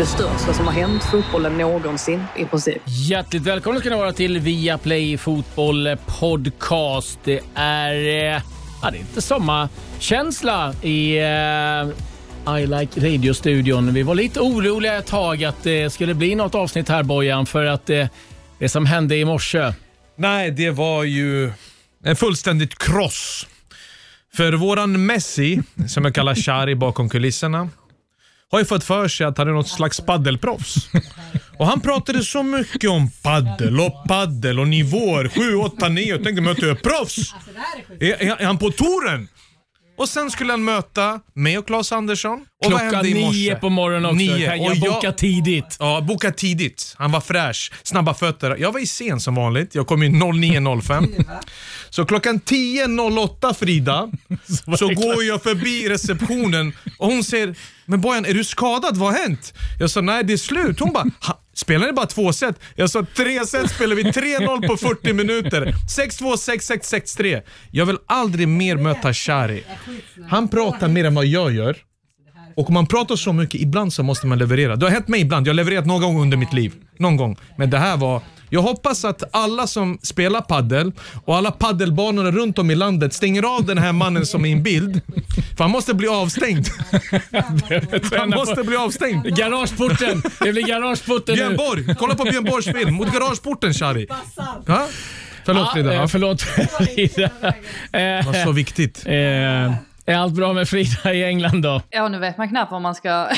Det största som har hänt fotbollen någonsin i princip. Hjärtligt välkomna ska ni vara till Viaplay Fotboll Podcast. Det är, eh, ja, det är inte sommarkänsla i eh, I Like Radio-studion. Vi var lite oroliga ett tag att det skulle bli något avsnitt här Bojan för att eh, det som hände i morse. Nej, det var ju en fullständigt kross. För våran Messi, som jag kallar Shari bakom kulisserna, har ju fått för sig att han är något slags paddelproffs. Och han pratade så mycket om paddel och paddel och nivåer. 7, 8, 9. Jag tänkte, möter jag proffs? Är, är, är han på touren? Och sen skulle han möta mig och Claes Andersson. Och Klockan nio på morgonen också. Nio. Kan Och jag jag- boka tidigt? Ja, boka tidigt. Han var fräsch, snabba fötter. Jag var i sen som vanligt. Jag kom in 09.05. Så klockan 10.08 Frida, så går jag förbi receptionen och hon säger “Men Bojan, är du skadad? Vad har hänt?” Jag sa “Nej, det är slut”. Hon bara "Ha, “Spelar ni bara två set?” Jag sa “Tre set spelar vi, 3-0 på 40 minuter. 6-2, 6-6, 6-3”. Jag vill aldrig mer möta Shari. Han pratar mer än vad jag gör. Och om man pratar så mycket, ibland så måste man leverera. Det har hänt mig ibland. Jag har levererat någon gång under mitt liv. Någon gång. Men det här var... Jag hoppas att alla som spelar paddel och alla paddelbanorna runt om i landet stänger av den här mannen som är i en bild. För han måste bli avstängd. Han måste bli avstängd. Garageporten! Det blir garageporten Björn nu. Borg, kolla på Björn Borgs film. Mot garageporten Shari. Ja? Förlåt Frida. Eh, förlåt Frida. det var så viktigt. Eh, eh, är allt bra med Frida i England då? Ja, nu vet man knappt var man ska,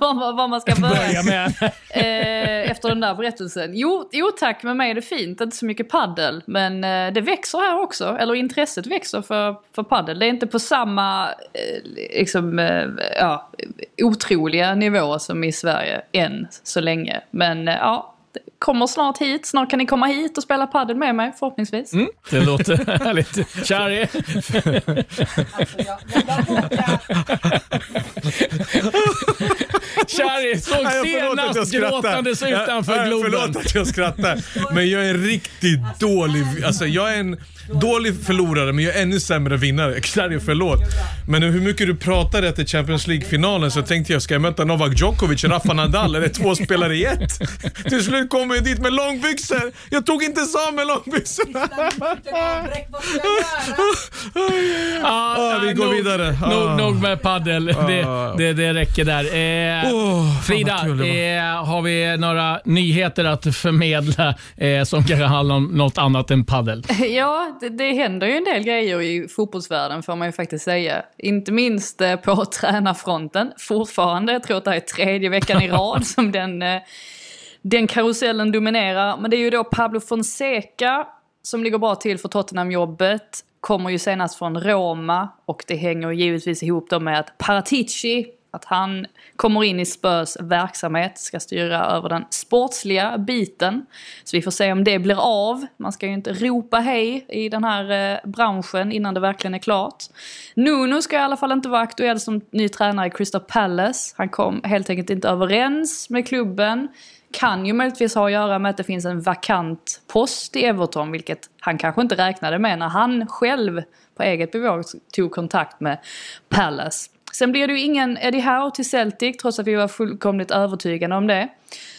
var man ska Börja börja. med. Den där berättelsen. Jo, jo tack, med mig är det fint. Inte så mycket paddel. Men eh, det växer här också. Eller intresset växer för, för paddel. Det är inte på samma eh, liksom, eh, ja, otroliga nivå som i Sverige än så länge. Men eh, ja, det kommer snart hit. Snart kan ni komma hit och spela paddel med mig förhoppningsvis. Det låter härligt. Charlie såg Nej, förlåt att jag senast gråtandes utanför Globen. Förlåt att jag skrattar. Men jag är en riktigt dålig, alltså jag är en dålig förlorare men jag är ännu sämre vinnare. Klarre, förlåt. Men hur mycket du pratade efter Champions League-finalen så tänkte jag, ska jag möta Novak Djokovic, Rafa Nadal? Är det två spelare i ett? Till slut kommer jag dit med långbyxor. Jag tog inte med långbyxorna. Ja, vi går nog- vidare. Nog, Ah. nog med paddel. Det, det, det räcker där. Eh, fan Frida, eh, har vi några nyheter att förmedla eh, som kanske handlar om något annat än paddel? Ja, det, det händer ju en del grejer i fotbollsvärlden får man ju faktiskt säga. Inte minst eh, på tränarfronten. Fortfarande, jag tror att det här är tredje veckan i rad som den, eh, den karusellen dominerar. Men det är ju då Pablo Fonseca som ligger bra till för Tottenham-jobbet. Kommer ju senast från Roma och det hänger givetvis ihop då med att Paratici att han kommer in i Spurs verksamhet, ska styra över den sportsliga biten. Så vi får se om det blir av. Man ska ju inte ropa hej i den här eh, branschen innan det verkligen är klart. Nuno ska i alla fall inte vara aktuell som ny tränare i Crystal Palace. Han kom helt enkelt inte överens med klubben. Kan ju möjligtvis ha att göra med att det finns en vakant post i Everton, vilket han kanske inte räknade med när han själv på eget bevåg tog kontakt med Palace. Sen blir det ju ingen Eddie Howe till Celtic, trots att vi var fullkomligt övertygade om det.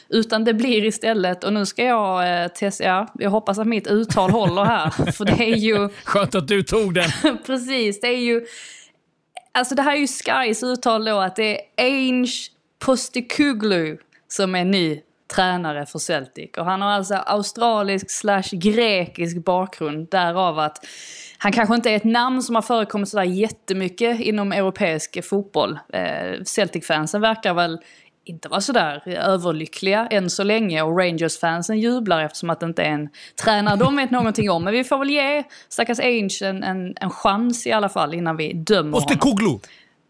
Utan det blir istället, och nu ska jag eh, testa, ja, jag hoppas att mitt uttal håller här. För det är ju, Skönt att du tog den. precis, det är ju, alltså det här är ju Skys uttal då att det är Ainge Postecoglou som är ny tränare för Celtic. Och han har alltså australisk slash grekisk bakgrund, därav att han kanske inte är ett namn som har förekommit sådär jättemycket inom europeisk fotboll. Eh, Celtic-fansen verkar väl inte vara sådär överlyckliga än så länge och Rangers-fansen jublar eftersom att det inte är en tränare de vet någonting om. Men vi får väl ge stackars Ainge en, en, en chans i alla fall innan vi dömer honom.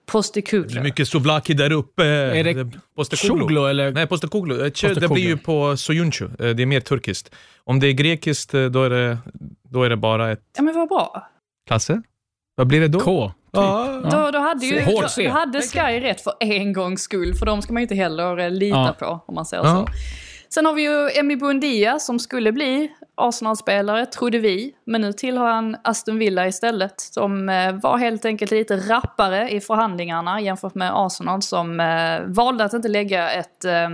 Postecoglou. Det är mycket Sovlaki där uppe. Är det Postekoglu? Choglo eller? Nej, Postekoglu. Eh, Det blir ju på Soyuncu. Eh, Det är mer turkiskt. Om det är grekiskt, eh, då är det, då är det bara ett... Ja men vad bra. Klasse? Vad blir det då? K. Ja. Då, då hade ju då, då hade Sky rätt för en gångs skull, för de ska man ju inte heller lita Ja. på om man säger Ja. så. Sen har vi ju Emi Buendia som skulle bli Arsenal-spelare, trodde vi. Men nu tillhör han Aston Villa istället. Som eh, var helt enkelt lite rappare i förhandlingarna jämfört med Arsenal som eh, valde att inte lägga ett, eh,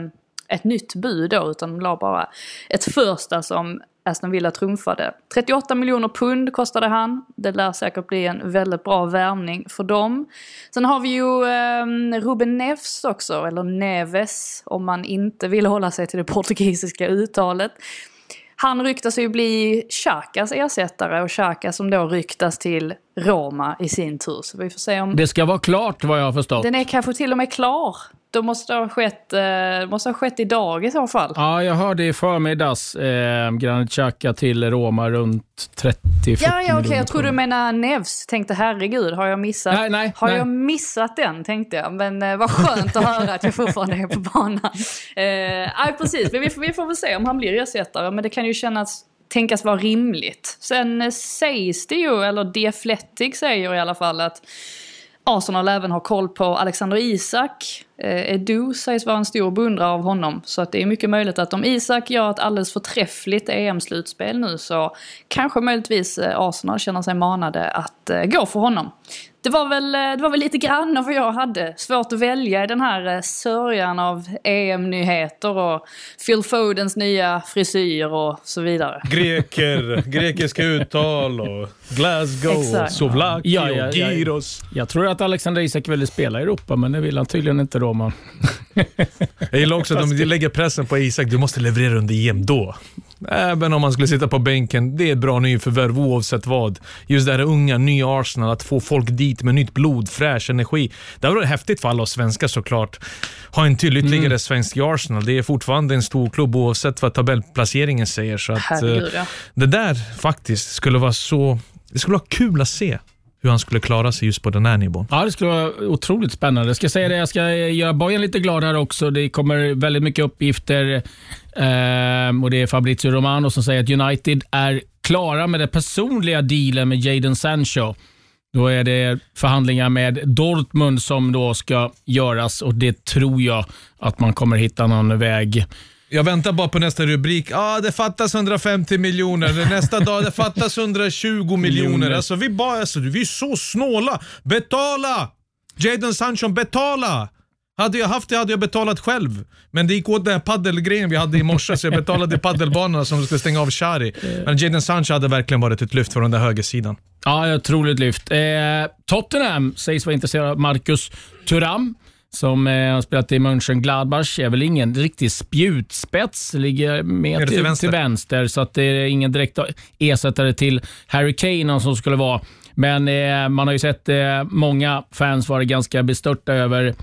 ett nytt bud då, utan la bara ett första som Aston Villa trumfade. 38 miljoner pund kostade han. Det lär säkert bli en väldigt bra värvning för dem. Sen har vi ju eh, Ruben Neves också, eller Neves om man inte vill hålla sig till det portugisiska uttalet. Han ryktas ju bli Xhakas ersättare och Xhaka som då ryktas till Roma i sin tur. Så vi får se om... Det ska vara klart vad jag har förstått. Den är kanske till och med klar. Då måste det ha skett, eh, måste ha skett idag i så fall. Ja, jag hörde i förmiddags eh, Granit Xhaka till Roma runt 30-40 Ja, ja okej, miljoner jag tror du menar Nevs. Tänkte herregud, har jag missat? Nej, nej, har nej. jag missat den, tänkte jag. Men eh, vad skönt att höra att jag fortfarande är på banan. Eh, nej, precis. Men vi, får- vi får väl se om han blir ersättare. Men det kan ju kännas, tänkas vara rimligt. Sen eh, sägs det ju, eller The Athletic säger i alla fall att Arsenal även har koll på Alexander Isak. Eh, Edu sägs vara en stor beundrare av honom. Så att det är mycket möjligt att om Isak gör ett alldeles förträffligt EM-slutspel nu så kanske möjligtvis eh, Arsenal känner sig manade att eh, gå för honom. Det var, väl, eh, det var väl lite grann av vad jag hade. Svårt att välja i den här eh, sörjan av EM-nyheter och Phil Fodens nya frisyr och så vidare. Greker, grekiska uttal och Glasgow, Exakt. Sovlaki Ja, ja, och Gyros. Jag tror att Alexander Isak ville spela i Europa, men det vill han tydligen inte Roma. Jag gillar också att de lägger pressen på Isak, du måste leverera under EM då. Även om man skulle sitta på bänken, det är ett bra nyförvärv oavsett vad. Just det här unga, nya Arsenal, att få folk dit med nytt blod, fräsch energi. Det har varit häftigt för alla oss svenskar såklart. Ha en till ytterligare Mm. svensk i Arsenal. Det är fortfarande en stor klubb oavsett vad tabellplaceringen säger. Så att, Herregud, eh, ja. Det där faktiskt skulle vara så... Det skulle vara kul att se hur han skulle klara sig just på den här nivån. Ja, det skulle vara otroligt spännande. Jag ska säga det, jag ska eh, göra Bojan lite glad här också. Det kommer väldigt mycket uppgifter eh, och det är Fabrizio Romano som säger att United är klara med den personliga dealen med Jadon Sancho. Då är det förhandlingar med Dortmund som då ska göras och det tror jag att man kommer hitta någon väg. Jag väntar bara på nästa rubrik. Ah, det fattas 150 miljoner. Nästa dag, det fattas 120 miljoner. Alltså, vi, bara, alltså, vi är så snåla. Betala! Jadon Sancho, betala! Hade jag haft det hade jag betalat själv. Men det gick åt den här paddelgrejen vi hade i morse, så jag betalade paddelbanorna som skulle stänga av Shari. Men Jadon Sancho hade verkligen varit ett lyft från den där högersidan. Ja, ett otroligt lyft. Eh, Tottenham sägs vara intresserad av Marcus Thuram som eh, har spelat i Mönchengladbach. Är väl ingen riktig spjutspets, ligger Mer till till, vänster. till vänster, så att det är ingen direkt ersättare till Harry Kane som skulle vara. Men eh, man har ju sett eh, många fans vara ganska bestörta över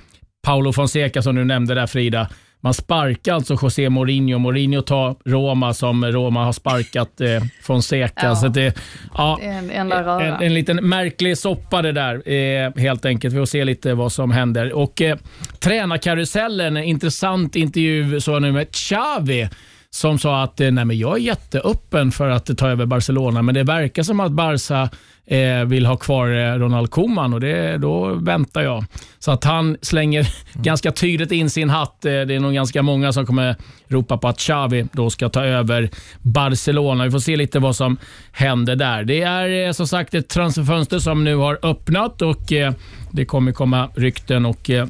Paulo Fonseca som du nämnde där Frida. Man sparkar alltså José Mourinho. Mourinho tar Roma som Roma har sparkat eh, Fonseca. Ja. Så det, ja, en röra. en, en liten märklig soppa det där, eh, helt enkelt. Vi får se lite vad som händer. Och eh, Tränarkarusellen, en intressant intervju så nu med Xavi som sa att eh, nej, men jag är jätteöppen för att ta över Barcelona, men det verkar som att Barca eh, vill ha kvar eh, Ronald Koeman och det, då väntar jag. Så att han slänger ganska tydligt in sin hatt. Eh, det är nog ganska många som kommer ropa på att Xavi då ska ta över Barcelona. Vi får se lite vad som händer där. Det är eh, som sagt ett transferfönster som nu har öppnat och eh, det kommer komma rykten och eh,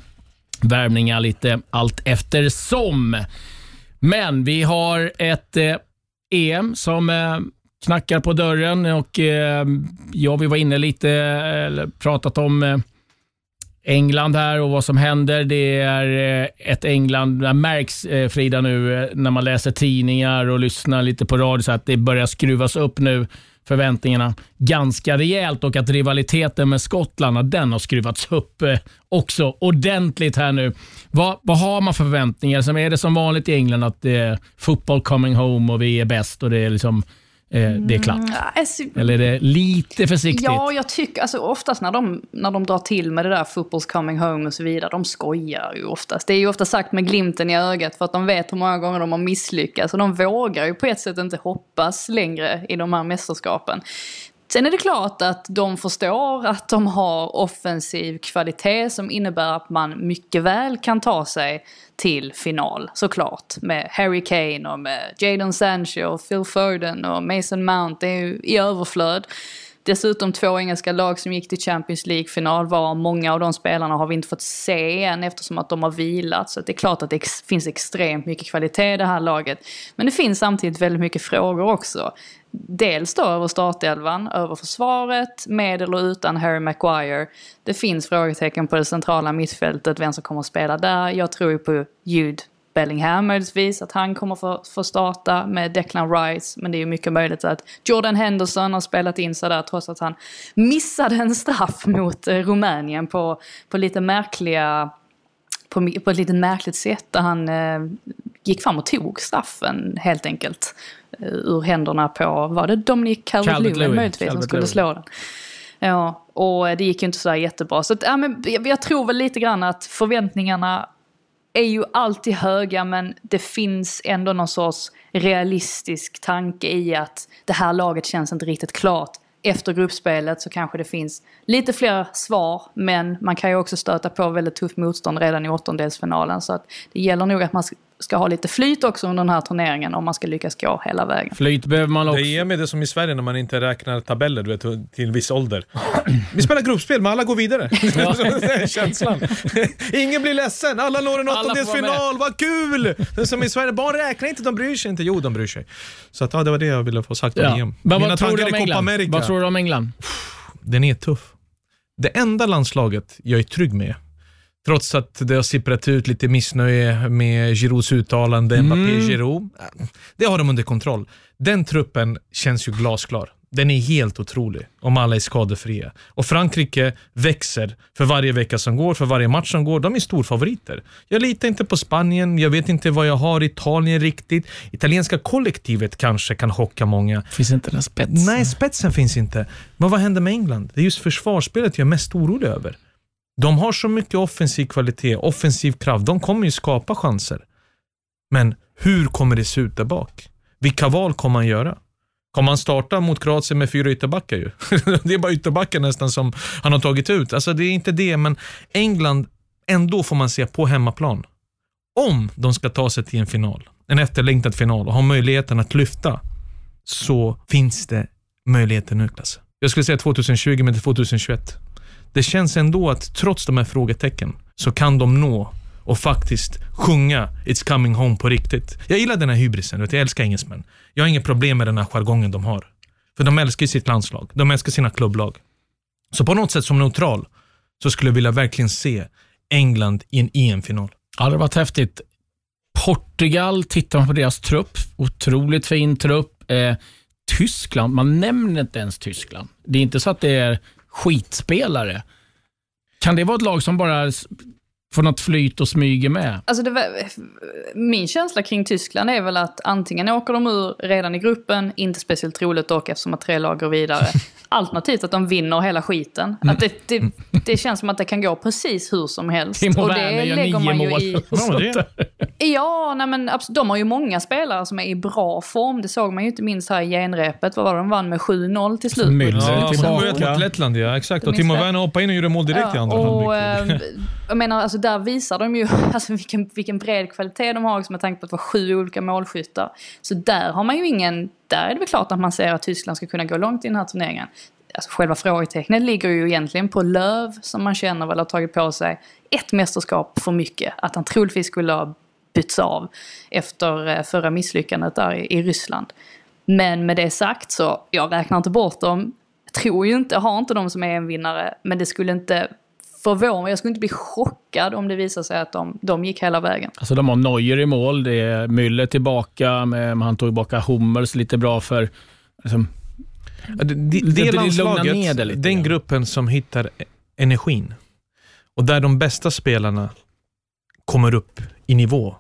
värvningar lite allt eftersom. Men vi har ett eh, EM som knackar på dörren och eh, ja, vi var inne lite, eller pratat om eh, England här och vad som händer. Det är eh, ett England, det märks eh, Frida nu eh, när man läser tidningar och lyssnar lite på radio så att det börjar skruvas upp nu förväntningarna ganska rejält och att rivaliteten med Skottland, den har skruvats upp eh, också ordentligt här nu. Vad, vad har man för förväntningar? Som är det som vanligt i England att det är football coming home och vi är bäst och det är liksom eh, det är klart? Mm, alltså, Eller är det lite försiktigt? Ja, jag tycker, alltså oftast när de, när de drar till med det där football's coming home och så vidare, de skojar ju oftast. Det är ju ofta sagt med glimten i ögat för att de vet hur många gånger de har misslyckats och de vågar ju på ett sätt inte hoppas längre i de här mästerskapen. Sen är det klart att de förstår att de har offensiv kvalitet som innebär att man mycket väl kan ta sig till final, såklart. Med Harry Kane och med Jadon Sancho och Phil Foden och Mason Mount. Det är ju i överflöd. Dessutom två engelska lag som gick till Champions League-final var många av de spelarna har vi inte fått se än eftersom att de har vilat. Så det är klart att det ex finns extremt mycket kvalitet i det här laget. Men det finns samtidigt väldigt mycket frågor också. Dels då över startelvan, över försvaret, med eller utan Harry Maguire. Det finns frågetecken på det centrala mittfältet, vem som kommer att spela där. Jag tror ju på Jude Bellingham möjligtvis, att han kommer få, få starta med Declan Rice. Men det är ju mycket möjligt att Jordan Henderson har spelat in sig där trots att han missade en straff mot eh, Rumänien på, på lite märkliga på, på ett lite märkligt sätt där han eh, gick fram och tog straffen helt enkelt eh, ur händerna på, var det Dominic Calvert-Lewin möjligtvis som skulle slå den? Ja, och det gick ju inte så jättebra. Så att, ja, men jag, jag tror väl lite grann att förväntningarna är ju alltid höga men det finns ändå någon sorts realistisk tanke i att det här laget känns inte riktigt klart. Efter gruppspelet så kanske det finns lite fler svar men man kan ju också stöta på väldigt tufft motstånd redan i åttondelsfinalen så att det gäller nog att man ska ha lite flyt också under den här turneringen om man ska lyckas gå hela vägen. Flyt behöver man också. Det ger mig det som i Sverige när man inte räknar tabeller du vet, till en viss ålder. Vi spelar gruppspel, men alla går vidare. det är känslan. Ingen blir ledsen, alla når en åttondelsfinal, vad kul! Det är som i Sverige, barn räknar inte, de bryr sig inte. Jo, de bryr sig. Så att, ja, det var det jag ville få sagt om Ja. EM. Men Mina vad tror, du om England? Vad tror du om England? Den är tuff. Det enda landslaget jag är trygg med, trots att det har sipprat ut lite missnöje med Girouds uttalande, Mbappé, Giroud, det har de under kontroll. Den truppen känns ju glasklar. Den är helt otrolig om alla är skadefria. Och Frankrike växer för varje vecka som går, för varje match som går. De är storfavoriter. Jag litar inte på Spanien, jag vet inte vad jag har i Italien riktigt. Italienska kollektivet kanske kan chocka många. Finns inte den spetsen? Nej, spetsen finns inte. Men vad händer med England? Det är just försvarsspelet jag är mest orolig över. De har så mycket offensiv kvalitet, offensiv kraft. De kommer ju skapa chanser. Men hur kommer det se ut där bak? Vilka val kommer han göra? Kommer han starta mot Kroatien med fyra ytterbackar ju? det är bara ytterbackar nästan som han har tagit ut. Alltså det är inte det, men England, ändå får man se på hemmaplan. Om de ska ta sig till en final, en efterlängtad final och ha möjligheten att lyfta, så finns det möjligheter nu, Klasse. Jag skulle säga 2020, men det är 2021. Det känns ändå att trots de här frågetecken så kan de nå och faktiskt sjunga It's coming home på riktigt. Jag gillar den här hybrisen, vet du, jag älskar engelsmän. Jag har inget problem med den här jargongen de har. För de älskar ju sitt landslag, de älskar sina klubblag. Så på något sätt som neutral så skulle jag vilja verkligen se England i en EM-final. Ja, det hade varit häftigt. Portugal, tittar man på deras trupp, otroligt fin trupp. Eh, Tyskland, man nämner inte ens Tyskland. Det är inte så att det är skitspelare. Kan det vara ett lag som bara får något flyt och smyger med? Alltså det, var- min känsla kring Tyskland är väl att antingen åker de ur redan i gruppen, inte speciellt troligt dock eftersom att tre lag går vidare. Alternativt att de vinner hela skiten. Att det, det, det känns som att det kan gå precis hur som helst. Timo Och Werner gör lägger nio man ju mål. i-. Ja, nej men de har ju många spelare som är i bra form. Det såg man ju inte minst här i genrepet. Vad var det de vann med 7-0 till slut? Müller Ja, tillbaka. mot Lettland, ja. Exakt. Och Timo det? Werner hoppade in och gjorde mål direkt i andra och, halvlek. eh, jag menar, alltså där visar de ju alltså, vilken, vilken bred kvalitet de har också med tanke på att det var sju olika målskyttar. Så där har man ju ingen, där är det väl klart att man ser att Tyskland ska kunna gå långt i den här turneringen. Alltså själva frågetecknet ligger ju egentligen på Löv som man känner väl har tagit på sig ett mästerskap för mycket. Att han troligtvis skulle ha bytts av efter eh, förra misslyckandet där i, i Ryssland. Men med det sagt så, jag räknar inte bort dem. Jag tror ju inte, har inte dem som är en vinnare, men det skulle inte förvåna mig. Jag skulle inte bli chockad om det visar sig att de, de gick hela vägen. Alltså de har Neuer i mål, det är Müller tillbaka, men han tog tillbaka Hummels lite bra för... Liksom, Det, det, det landslaget, ner det lite den gruppen som hittar e- energin och där de bästa spelarna kommer upp i nivå,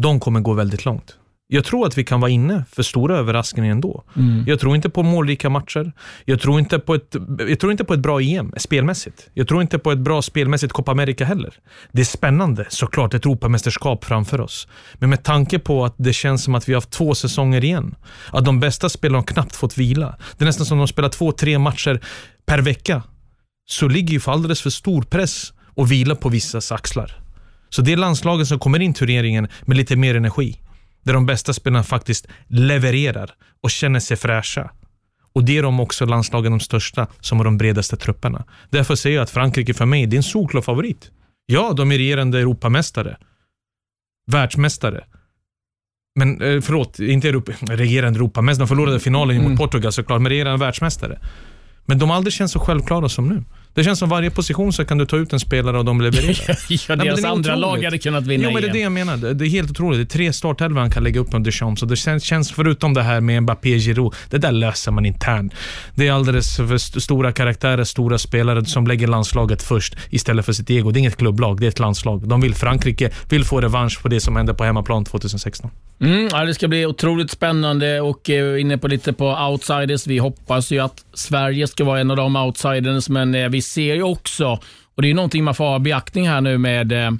de kommer gå väldigt långt. Jag tror att vi kan vara inne för stora överraskningar ändå. Mm. Jag tror inte på målrika matcher. Jag tror inte på ett, jag tror inte på ett bra EM spelmässigt. Jag tror inte på ett bra spelmässigt Copa America heller. Det är spännande, såklart, ett Europamästerskap framför oss. Men med tanke på att det känns som att vi har haft två säsonger igen. Att de bästa spelarna knappt fått vila. Det är nästan som att de spelar två, tre matcher per vecka. Så ligger ju för alldeles för stor press och vila på vissas axlar. Så det är landslagen som kommer in i turneringen med lite mer energi. Där de bästa spelarna faktiskt levererar och känner sig fräscha. Och det är de också landslagen de största som har de bredaste trupperna. Därför säger jag att Frankrike för mig, det är en solklar favorit. Ja, de är regerande Europamästare. Världsmästare. Men eh, förlåt, inte Europa, regerande Europamästare. De förlorade finalen mot Portugal såklart, men regerande världsmästare. Men de har aldrig känts så självklara som nu. Det känns som varje position så kan du ta ut en spelare och de levererar. ja, men deras andra otroligt. lag hade kunnat vinna Jo, men det är det jag menar. Det- är helt otroligt. Det är tre startelvor han kan lägga upp under Deschamps. Så det känns, känns, förutom det här med Mbappé Giroud, det där löser man internt. Det är alldeles för st- stora karaktärer, stora spelare som lägger landslaget först istället för sitt ego. Det är inget klubblag, det är ett landslag. De vill Frankrike, vill få revansch på det som hände på hemmaplan 2016. Mm, ja, det ska bli otroligt spännande och eh, inne på lite på outsiders. Vi hoppas ju att Sverige ska vara en av de outsiders, men eh, vi ser ju också, och det är någonting man får ha i beaktning här nu med eh,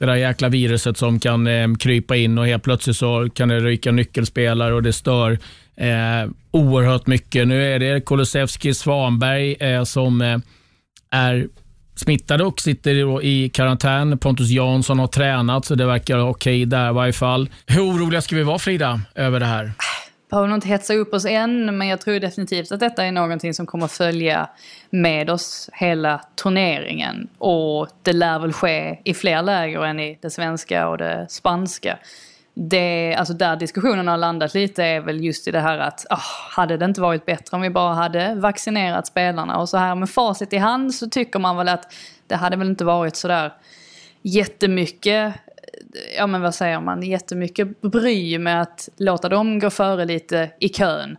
det där jäkla viruset som kan eh, krypa in och helt plötsligt så kan det ryka nyckelspelare och det stör eh, oerhört mycket. Nu är det Kulusevski Svanberg eh, som eh, är smittade och sitter i karantän. Pontus Jansson har tränat, så det verkar okej där i varje fall. Hur oroliga ska vi vara, Frida, över det här? Ah, behöver nog inte hetsa upp oss än, men jag tror definitivt att detta är någonting som kommer följa med oss hela turneringen. Och det lär väl ske i fler läger än i det svenska och det spanska. Det, alltså där diskussionen har landat lite är väl just i det här att ah, hade det inte varit bättre om vi bara hade vaccinerat spelarna? Och så här med facit i hand så tycker man väl att det hade väl inte varit sådär jättemycket ja men vad säger man, jättemycket bry med att låta dem gå före lite i kön.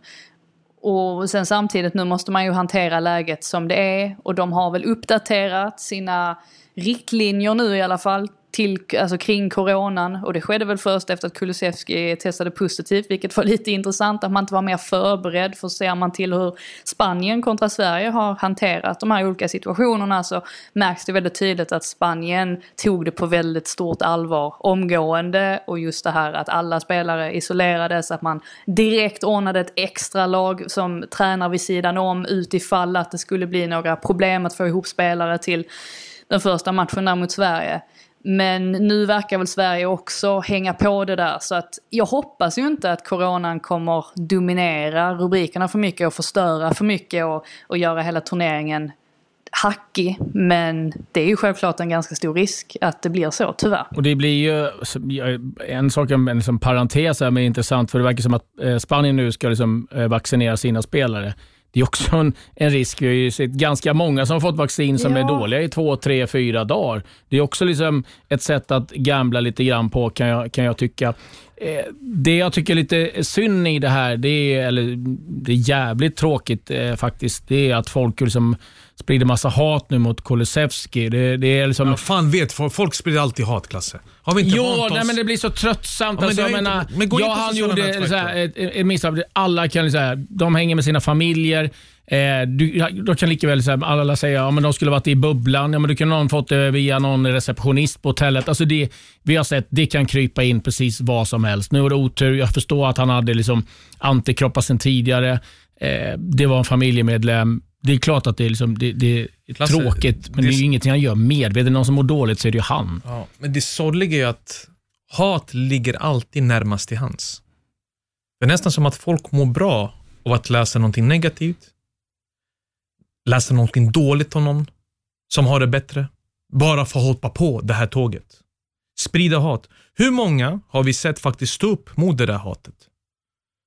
Och sen samtidigt nu måste man ju hantera läget som det är och de har väl uppdaterat sina riktlinjer nu i alla fall till, alltså kring coronan. Och det skedde väl först efter att Kulusevski testade positivt vilket var lite intressant att man inte var mer förberedd. För ser man till hur Spanien kontra Sverige har hanterat de här olika situationerna så märks det väldigt tydligt att Spanien tog det på väldigt stort allvar omgående. Och just det här att alla spelare isolerades, att man direkt ordnade ett extra lag som tränar vid sidan om utifall att det skulle bli några problem att få ihop spelare till den första matchen där mot Sverige. Men nu verkar väl Sverige också hänga på det där så att jag hoppas ju inte att coronan kommer dominera rubrikerna för mycket och förstöra för mycket och, och göra hela turneringen hackig. Men det är ju självklart en ganska stor risk att det blir så, tyvärr. Och Det blir ju en sak, en liksom parentes här, men intressant, för det verkar som att eh, Spanien nu ska liksom eh, vaccinera sina spelare. Det är också en, en risk. Vi har ju sett ganska många som har fått vaccin som Ja. är dåliga i två, tre, fyra dagar. Det är också liksom ett sätt att gambla lite grann på, kan jag, kan jag tycka. Eh, Det jag tycker är lite synd i det här, det är, eller det är jävligt tråkigt eh, faktiskt, det är att folk liksom sprider massa hat nu mot Kulusevski. Det, det är liksom... Ja, fan vet, folk, sprider alltid hat, Klasse. Har vi inte Jo, vant oss? nej, men det blir så tröttsamt. Ja, men alltså, jag är menar, men ja, på han gjorde nätverk så här, ett, ett misstag. Alla kan så här, de hänger med sina familjer. Eh, du, de kan lika väl så här, alla säga ja, men de skulle varit i bubblan. Ja, men du kan någon fått det via någon receptionist på hotellet. Alltså det, vi har sett det kan krypa in precis vad som helst. Nu var det otur. Jag förstår att han hade liksom antikroppar sedan tidigare. Eh, det var en familjemedlem. Det är klart att det är, liksom, det, det är Lasse, tråkigt, men det, det- är ju ingenting han gör medvetet. Någon som mår dåligt så är det ju han. Ja, men det sorgliga är ju att hat ligger alltid närmast till hands. Det är nästan som att folk mår bra av att läsa någonting negativt, läsa någonting dåligt om någon som har det bättre, bara för att hoppa på det här tåget. Sprida hat. Hur många har vi sett faktiskt stå upp mot det där hatet?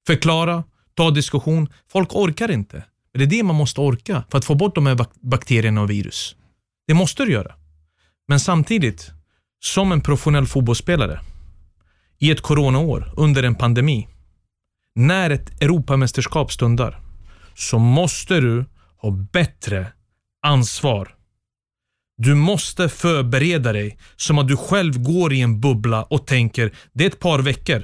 Förklara, ta diskussion. Folk orkar inte. Men det är det man måste orka för att få bort de här bak- bakterierna och virus. Det måste du göra. Men samtidigt, som en professionell fotbollsspelare i ett coronaår under en pandemi, när ett Europamästerskap stundar, så måste du ha bättre ansvar. Du måste förbereda dig som att du själv går i en bubbla och tänker, det är ett par veckor.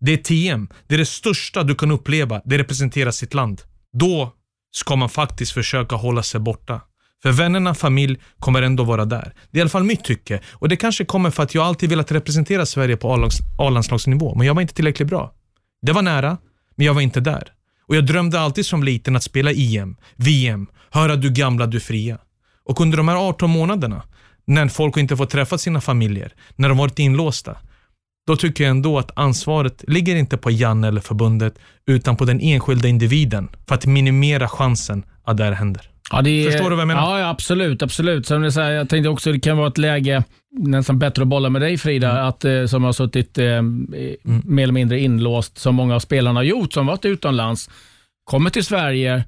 Det är TM. Det är det största du kan uppleva. Det representerar sitt land. Då ska man faktiskt försöka hålla sig borta. För vännerna, familj kommer ändå vara där. Det är i alla fall mitt tycke. Och det kanske kommer för att jag alltid velat representera Sverige på A-landslagsnivå, men jag var inte tillräckligt bra. Det var nära, men jag var inte där. Och jag drömde alltid som liten att spela EM, VM, höra du gamla, du fria. Och under de här 18 månaderna, när folk inte fått träffa sina familjer, när de varit inlåsta, då tycker jag ändå att ansvaret ligger inte på Janne eller förbundet, utan på den enskilda individen för att minimera chansen att det här händer. Ja, det är, Förstår du vad jag menar? Ja, absolut. absolut. Som du säger, jag tänkte också att det kan vara ett läge, nästan bättre att bolla med dig Frida, Mm. att, eh, som har suttit eh, mer eller mindre inlåst, som många av spelarna har gjort, som varit utomlands, kommer till Sverige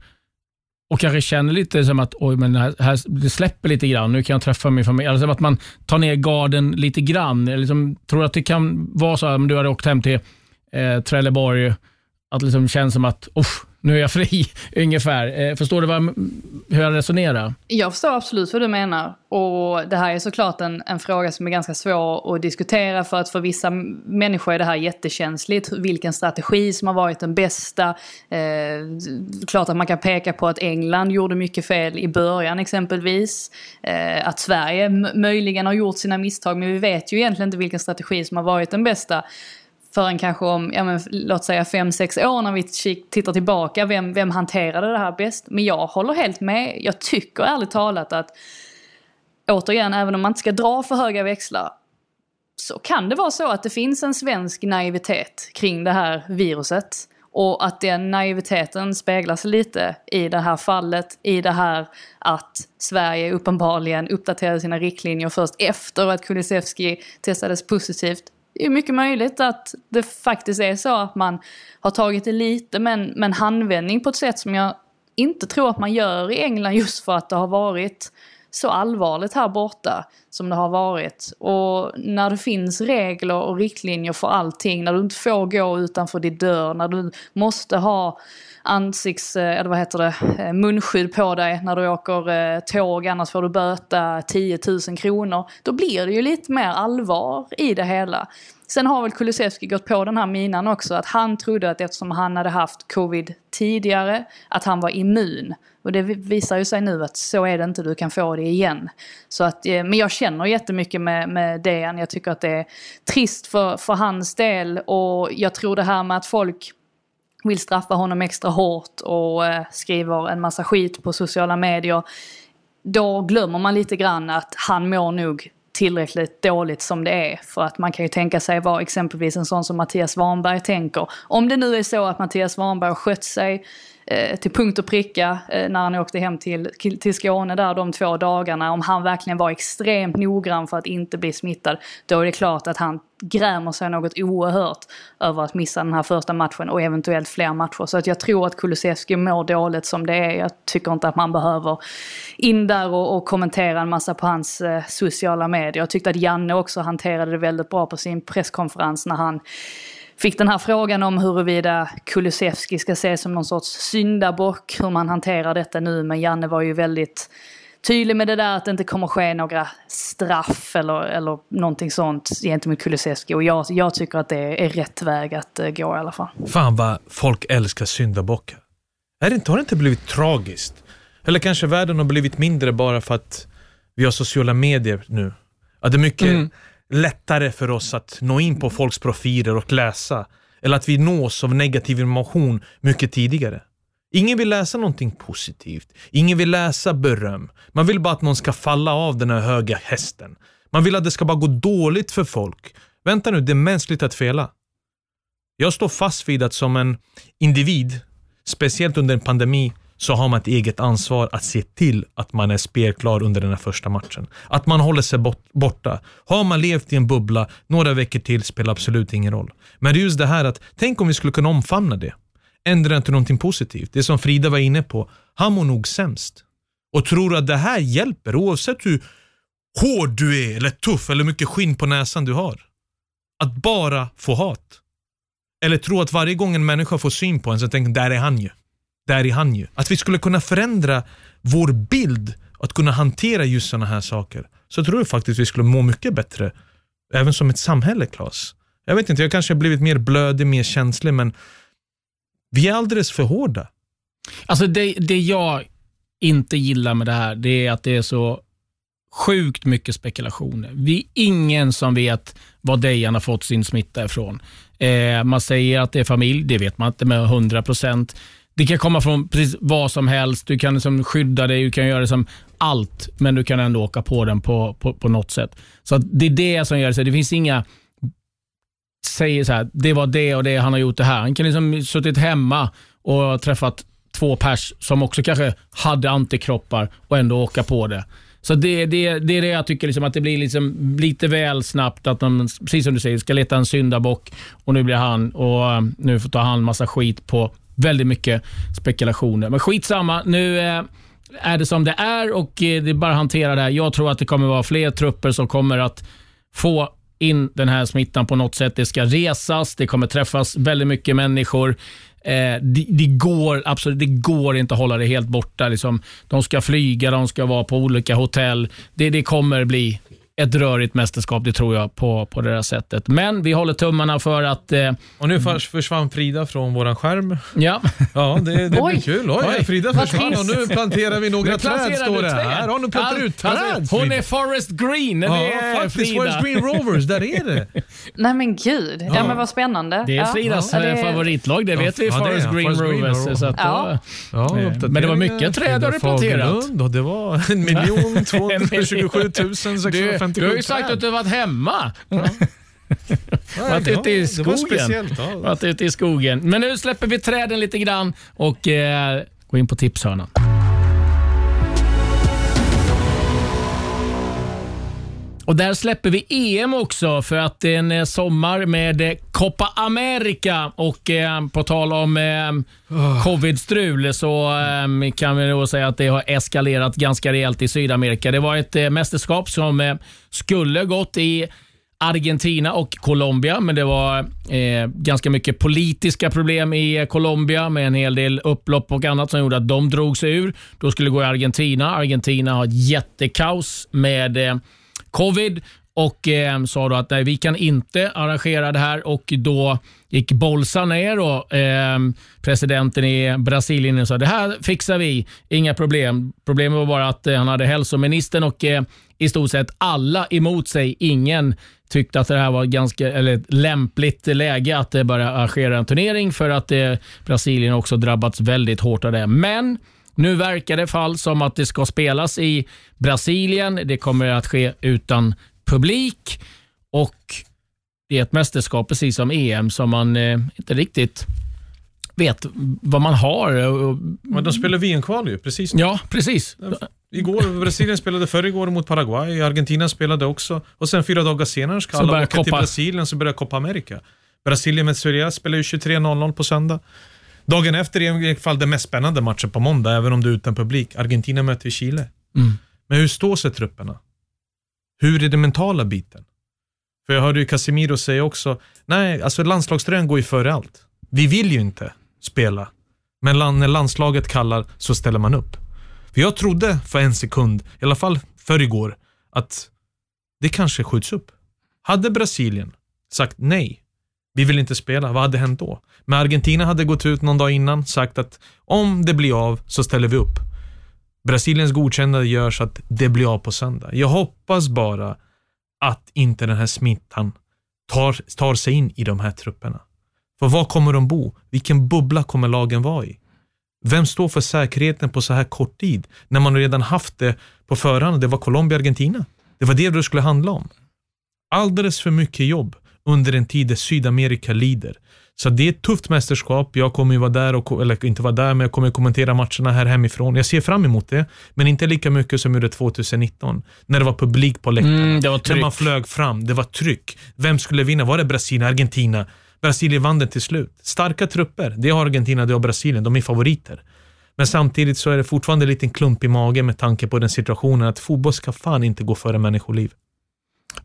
och kanske känner lite som att oj, men här, här, det släpper lite grann, nu kan jag träffa min familj. Alltså att man tar ner garden lite grann. Jag Liksom, tror att det kan vara så, om du hade åkt hem till eh, Trelleborg, att det liksom känns som att nu är jag fri, ungefär. Eh, förstår du vad, hur jag resonerar? Jag förstår absolut vad du menar. Och det här är såklart en, en fråga som är ganska svår att diskutera för att för vissa människor är det här jättekänsligt. Vilken strategi som har varit den bästa. Eh, klart att man kan peka på att England gjorde mycket fel i början exempelvis. Eh, att Sverige möjligen har gjort sina misstag men vi vet ju egentligen inte vilken strategi som har varit den bästa förrän kanske om, ja men, låt säga fem sex år när vi tittar tillbaka, vem, vem hanterade det här bäst? Men jag håller helt med. Jag tycker ärligt talat att, återigen, även om man inte ska dra för höga växlar, så kan det vara så att det finns en svensk naivitet kring det här viruset. Och att den naiviteten speglas lite i det här fallet, i det här att Sverige uppenbarligen uppdaterade sina riktlinjer först efter att Kulusevski testades positivt. Det är mycket möjligt att det faktiskt är så att man har tagit det lite med en, med en handvändning på ett sätt som jag inte tror att man gör i England just för att det har varit så allvarligt här borta som det har varit. Och när det finns regler och riktlinjer för allting, när du inte får gå utanför din dörr, när du måste ha ansikts, eh, eller vad heter det, eh, munskydd på dig när du åker eh, tåg, annars får du böta 10 000 kronor. Då blir det ju lite mer allvar i det hela. Sen har väl Kulusevski gått på den här minan också, att han trodde att eftersom han hade haft covid tidigare, att han var immun. Och det visar ju sig nu att så är det inte, du kan få det igen. Så att, men jag känner jättemycket med, med Dejan, jag tycker att det är trist för, för hans del och jag tror det här med att folk vill straffa honom extra hårt och eh, skriver en massa skit på sociala medier. Då glömmer man lite grann att han mår nog tillräckligt dåligt som det är. För att man kan ju tänka sig vad exempelvis en sån som Mattias Svanberg tänker. Om det nu är så att Mattias Svanberg har skött sig Eh, till punkt och pricka eh, när han åkte hem till, till Skåne där de två dagarna. Om han verkligen var extremt noggrann för att inte bli smittad. Då är det klart att han grämer sig något oerhört över att missa den här första matchen och eventuellt fler matcher. Så att jag tror att Kulusevski mår dåligt som det är. Jag tycker inte att man behöver in där och, och kommentera en massa på hans eh, sociala medier. Jag tyckte att Janne också hanterade det väldigt bra på sin presskonferens när han fick den här frågan om huruvida Kulusevski ska ses som någon sorts syndabock, hur man hanterar detta nu. Men Janne var ju väldigt tydlig med det där att det inte kommer ske några straff eller, eller någonting sånt gentemot Kulusevski. Och jag, jag tycker att det är rätt väg att eh, gå i alla fall. Fan vad folk älskar syndabockar. Är det inte, har det inte blivit tragiskt? Eller kanske världen har blivit mindre bara för att vi har sociala medier nu. Att det är mycket lättare för oss att nå in på folks profiler och läsa. Eller att vi nås av negativ information mycket tidigare. Ingen vill läsa någonting positivt. Ingen vill läsa beröm. Man vill bara att någon ska falla av den här höga hästen. Man vill att det ska bara gå dåligt för folk. Vänta nu, det är mänskligt att fela. Jag står fast vid att som en individ, speciellt under en pandemi, så har man ett eget ansvar att se till att man är spelklar under den här första matchen. Att man håller sig bort, borta. Har man levt i en bubbla några veckor till spelar absolut ingen roll. Men det är just det här att, tänk om vi skulle kunna omfamna det. Ändra till någonting positivt. Det som Frida var inne på. Han mår nog sämst. Och tror att det här hjälper oavsett hur hård du är, eller tuff, eller hur mycket skinn på näsan du har. Att bara få hat. Eller tro att varje gång en människa får syn på en så tänker där är han ju. Där är han ju. Att vi skulle kunna förändra vår bild, att kunna hantera just sådana här saker. Så tror jag faktiskt vi skulle må mycket bättre, även som ett samhälle, Klas. Jag vet inte, jag kanske har blivit mer blödig, mer känslig, men vi är alldeles för hårda. Alltså det, det jag inte gillar med det här, det är att det är så sjukt mycket spekulationer. Vi är ingen som vet var Dejan har fått sin smitta ifrån. Eh, man säger att det är familj, det vet man inte med 100 procent. Det kan komma från precis vad som helst. Du kan liksom skydda dig, du kan göra som allt, men du kan ändå åka på den på, på, på något sätt. Så att det är det som gör det. Det finns inga säger så här, det var det och det han har gjort det här. Han kan liksom suttit hemma och träffat två pers som också kanske hade antikroppar och ändå åka på det. Så det, det, det är det jag tycker, liksom, att det blir liksom lite väl snabbt att de, precis som du säger, ska leta en syndabock och nu blir han och eh, nu får ta han massa skit på väldigt mycket spekulationer. Men skitsamma, nu eh, är det som det är och eh, det är bara att hantera det här. Jag tror att det kommer vara fler trupper som kommer att få in den här smittan på något sätt. Det ska resas, det kommer träffas väldigt mycket människor. Eh, det, det, går absolut det går inte att hålla det helt borta. Liksom. De ska flyga, de ska vara på olika hotell. Det, det kommer bli ett rörigt mästerskap, det tror jag, på, på det här sättet. Men vi håller tummarna för att... Eh, och nu försvann Frida från vår skärm. Ja. Ja, det, det blir kul. Oj, Oj. Frida försvann och nu planterar vi några träd, står det här. Ja, nu plantar ut träd. Alltså, hon är Forest Green, ja, det är faktiskt, Frida. Forest Green Rovers, där är det. Nej men gud, ja, ja men vad spännande. Det är Fridas ja, eh, favoritlag, det vet vi, Forest Green Forest Rovers. Green, ja. Eh, Då, eh, men det var mycket träd har du planterat. Det var en miljon 227 000 650. 57 Du har ju sagt att du varit hemma. Ja. varit ute i skogen. Ja. Varit ute i skogen. Men nu släpper vi träden lite grann och eh, går in på tipshörnan. Och där släpper vi EM också för att det är en eh, sommar med eh, Copa America och eh, på tal om eh, covid-strul så eh, kan vi nog säga att det har eskalerat ganska rejält i Sydamerika. Det var ett eh, mästerskap som eh, skulle gått i Argentina och Colombia, men det var eh, ganska mycket politiska problem i eh, Colombia med en hel del upplopp och annat som gjorde att de drog sig ur. Då skulle det gå i Argentina. Argentina har ett jättekaos med covid och eh, sa då att nej, vi kan inte arrangera det här och då gick Bolsonaro, eh, presidenten i Brasilien, och sa det här fixar vi, inga problem. Problemet var bara att eh, han hade hälsoministern och eh, i stort sett alla emot sig. Ingen tyckte att det här var ganska, eller ett lämpligt läge att eh, börja arrangera en turnering för att eh, Brasilien också drabbats väldigt hårt av det. Men nu verkar det fall som att det ska spelas i Brasilien. Det kommer att ske utan publik och det är ett mästerskap precis som EM som man eh, inte riktigt vet vad man har. Men de spelar VM-kval ju, precis. Ja, precis. Igår, Brasilien spelade förr igår mot Paraguay, Argentina spelade också. Och sen fyra dagar senare ska Så alla åka till Copa- Brasilien så börjar Copa America. Brasilien med Sverige spelar ju 23.00 på söndag. Dagen efter är i alla fall den mest spännande matchen på måndag, även om det är utan publik. Argentina möter Chile. Mm. Men hur står sig trupperna? Hur är den mentala biten? För jag hörde ju Casemiro säga också, nej, alltså landslagströjan går ju före allt. Vi vill ju inte spela, men land- när landslaget kallar så ställer man upp. För jag trodde för en sekund, i alla fall för igår, att det kanske skjuts upp. Hade Brasilien sagt nej, vi vill inte spela, vad hade hänt då? Men Argentina hade gått ut någon dag innan, sagt att om det blir av så ställer vi upp. Brasiliens godkännande gör så att det blir av på söndag. Jag hoppas bara att inte den här smittan tar, tar sig in i de här trupperna. För var kommer de bo? Vilken bubbla kommer lagen vara i? Vem står för säkerheten på så här kort tid? När man redan haft det på förhand. Det var Colombia Argentina. Det var det det skulle handla om. Alldeles för mycket jobb under en tid där Sydamerika lider. Så det är ett tufft mästerskap. Jag kommer ju vara där, och, eller inte vara där, men jag kommer kommentera matcherna här hemifrån. Jag ser fram emot det, men inte lika mycket som gjorde 2019. När det var publik på läktarna. Mm, det var när man tryck. flög fram. Det var tryck. Vem skulle vinna? Var det Brasilien, Argentina? Brasilien vann den till slut. Starka trupper. Det har Argentina, det har Brasilien. De är favoriter. Men samtidigt så är det fortfarande en liten klump i magen med tanke på den situationen att fotboll ska fan inte gå före människoliv.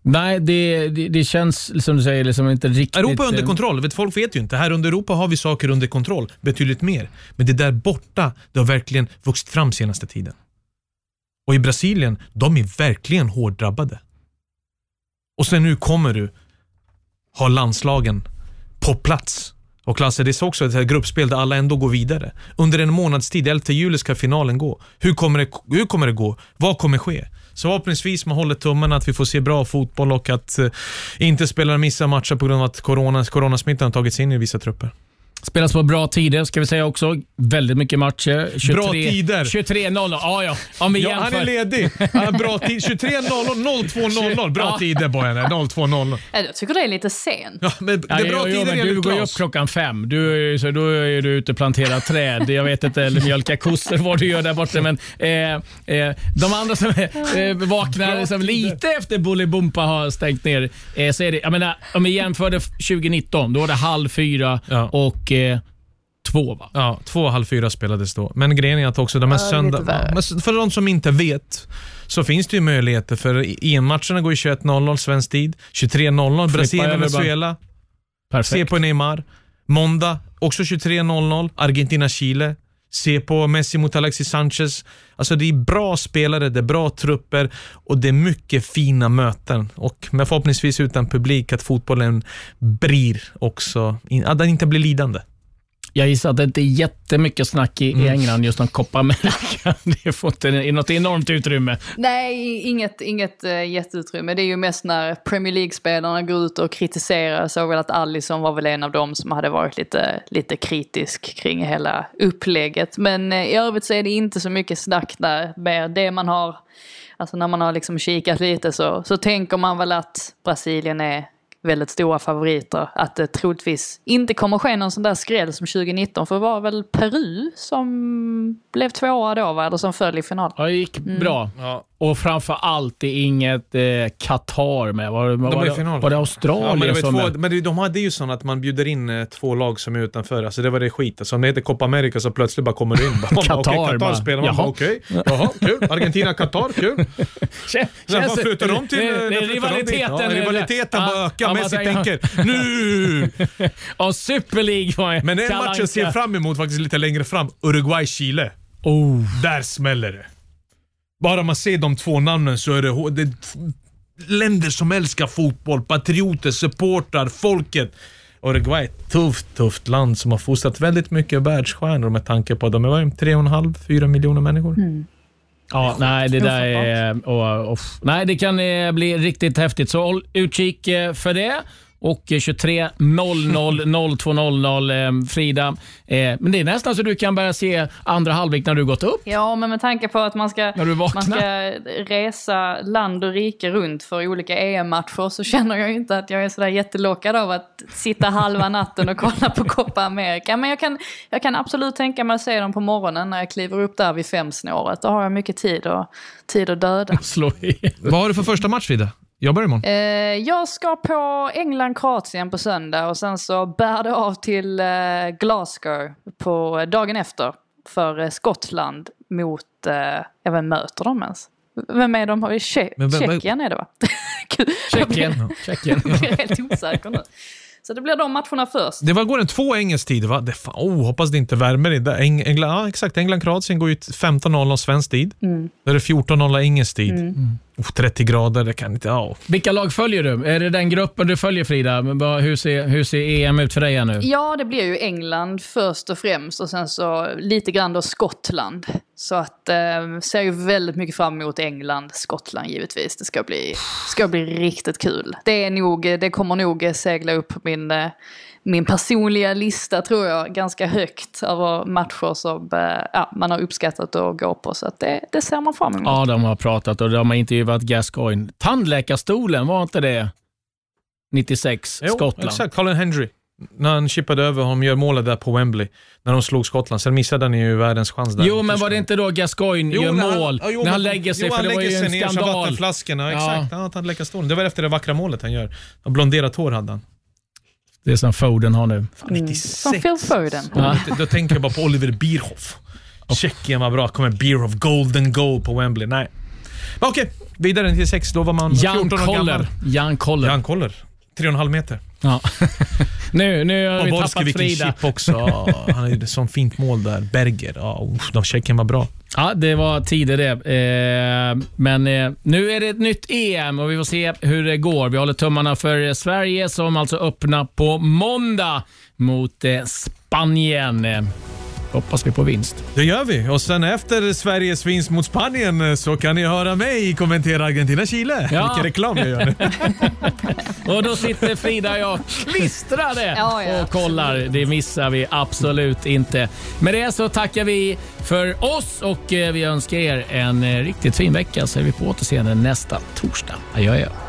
Nej, det, det, det känns som du säger liksom inte riktigt... Europa är under eh, kontroll. Vet, folk vet ju inte. Här under Europa har vi saker under kontroll. Betydligt mer. Men det där borta, det har verkligen vuxit fram senaste tiden. Och i Brasilien, de är verkligen hårt drabbade. Och sen nu kommer du har landslagen på plats. Och Lasse, det är också ett gruppspel där alla ändå går vidare. Under en månads tid, 11 juli, ska finalen gå. Hur kommer det, hur kommer det gå? Vad kommer ske? Så förhoppningsvis man håller tummen att vi får se bra fotboll och att eh, inte spelare missar matcher på grund av att coronas, coronasmittan har tagit sig in i vissa trupper. Spelas på bra tider ska vi säga också. Väldigt mycket matcher. 23, Bra tider. 23.00. Ja, ja. Om vi Ja, jämför. han är ledig. Han har bra tid. 23.00, 02.00. Bra Ja. tider Bojane. 02.00. Ja, Jag tycker det är lite sent. Ja, men det Ja, är bra jo, jo, tider men enligt Du går ju upp klockan fem. Du, så då är du ute och planterar träd. Jag vet inte, eller mjölkar kossor, vad du gör där borta. Men eh, eh, de andra som eh, vaknar som lite efter Bolibompa har stängt ner, eh, så är det, jag menar, om vi jämförde 2019, då var det halv fyra Ja. och två va? Ja, två och halv fyra spelades då. Men grejen är att också de här Ja, söndag... för de som inte vet så finns det ju möjligheter för EM-matcherna går ju 21.00 svensk tid. 23.00 Brasilien. Venezuela. Se på Neymar. Måndag också 23.00 Argentina-Chile. Se på Messi mot Alexis Sanchez. Alltså det är bra spelare, det är bra trupper och det är mycket fina möten. Och med förhoppningsvis utan publik att fotbollen blir också, att den inte blir lidande. Jag gissar att det inte är jättemycket snack i, Mm. England just om Copa America. Det får inte något enormt utrymme. Nej, inget, inget uh, jätteutrymme. Det är ju mest när Premier League-spelarna går ut och kritiserar. Jag såg väl att Alisson var väl en av dem som hade varit lite, lite kritisk kring hela upplägget. Men eh, i övrigt så är det inte så mycket snack där. Mer det man har, alltså när man har liksom kikat lite så, så tänker man väl att Brasilien är väldigt stora favoriter. Att det troligtvis inte kommer ske någon sån där skräll som 2019. För det var väl Peru som blev tvåa då va? Eller som föll i final. Ja, det gick Mm. bra. Ja. Och framför allt det är inget eh, Qatar med. Var, var, De är var, final. var det Australien Ja, men det var som... två, men det- de hade ju sån att man bjuder in eh, två lag som är utanför. Alltså det var det skit. Alltså om det heter Copa America så plötsligt bara kommer du in. Bara, Qatar Qatar bara. spelar man. Okej, jaha, kul. Argentina, Qatar, kul. Kän- När känns- flyttar dem till... det- när det- de. Rivaliteten. Ja, rivaliteten bara ökar. Messi tänker nu! Ja, Super League var Men en match jag ser fram emot faktiskt lite längre fram. Uruguay-Chile. Oh. Där smäller det. Bara man ser de två namnen så är det, det är länder som älskar fotboll, patrioter, supportrar, folket. Uruguay, ett tufft, tufft land som har fostrat väldigt mycket världsstjärnor med tanke på att de är 3,5-4 miljoner människor. Ja, nej, det där är... Och, och, nej, det kan eh, bli riktigt häftigt. Så håll utkik eh, för det. Och eh, 23.00 02.00 eh, Frida. Eh, men det är nästan så du kan börja se andra halvlek när du gått upp. Ja, men med tanke på att man ska, När du vaknar. man ska resa land och rike runt för olika EM-matcher så känner jag ju inte att jag är sådär jättelockad av att sitta halva natten och kolla på Copa America. Men jag kan, jag kan absolut tänka mig att se dem på morgonen när jag kliver upp där vid femsnåret. Då har jag mycket tid, och, tid att döda. Slå. Vad har du för första match Frida? Jag börjar imorgon. Eh, jag ska på England-Kroatien på söndag och sen så bär det av till eh, Glasgow på dagen efter för eh, Skottland mot, eh, ja vem möter de ens? Vem är de? Tje- Men vem- Tjeckien är det va? Jag Tjeckien. Tjeckien. Jag blir helt osäker nu. Så det blir de matcherna först. Det var, går en två engelsk tid va? Det, fan, oh, hoppas det inte värmer i där. Eng, England, ja, exakt. England-Kroatien går ju 15.00 svensk tid. Då är det 14.00 engelsk tid. Oh, 30 grader, det kan inte... Ja. Vilka lag följer du? Är det den gruppen du följer Frida? Hur ser, hur ser EM ut för dig nu? Ja, det blir ju England först och främst och sen så lite grann då Skottland. Så att eh, ser ju väldigt mycket fram emot England, Skottland givetvis. Det ska bli, ska bli riktigt kul. Det, är nog, det kommer nog segla upp min, eh, min personliga lista tror jag ganska högt över matcher som eh, ja, man har uppskattat att gå på. Så att det, det ser man fram emot. Ja, de har pratat och de har intervjuat Gascoigne. Tandläkarstolen, var inte det 96? Jo, Skottland. Exakt, Colin Hendry. När han chippade över honom, gör målet där på Wembley. När de slog Skottland. Sen missade han ju världens chans där. Jo, men var det inte då Gascoigne gör när mål? ja, jo, när han lägger sig, jo, för han det var ju lägger en sig ner skandal. vattenflaskorna. Ja. Exakt, ja. tandläkarstolen. Det var efter det vackra målet han gör. Blonderat hår hade han. Det som Foden har nu. Fan, 96. Som Phil Foden. Ja. Då- tänker jag bara på Oliver Bierhoff. Tjeckien var bra. Kommer Bierhoff, golden goal på Wembley. Nej. Okej, vidare till sex. Då var man Jan 14 år gammal. Koller. Jan Koller. Jan Koller. 3,5 meter. Ja. nu, nu har vi Poborski, tappat Frida. chip också. Han är som fint mål där. Berger. Ja, uff, de checken var bra. Ja, det var tider det. Eh, men eh, nu är det ett nytt EM och vi får se hur det går. Vi håller tummarna för Sverige som alltså öppnar på måndag mot eh, Spanien. Hoppas vi på vinst. Det gör vi. Och sen efter Sveriges vinst mot Spanien eh, så kan ni höra mig kommentera Argentina-Chile. Ja. Vilken reklam jag gör. Och då sitter Frida och jag klistrade Ja, ja, och kollar. Det missar vi absolut inte. Med det så tackar vi för oss och eh, vi önskar er en eh, riktigt fin vecka så är vi på återseende nästa torsdag. Adjö, adjö.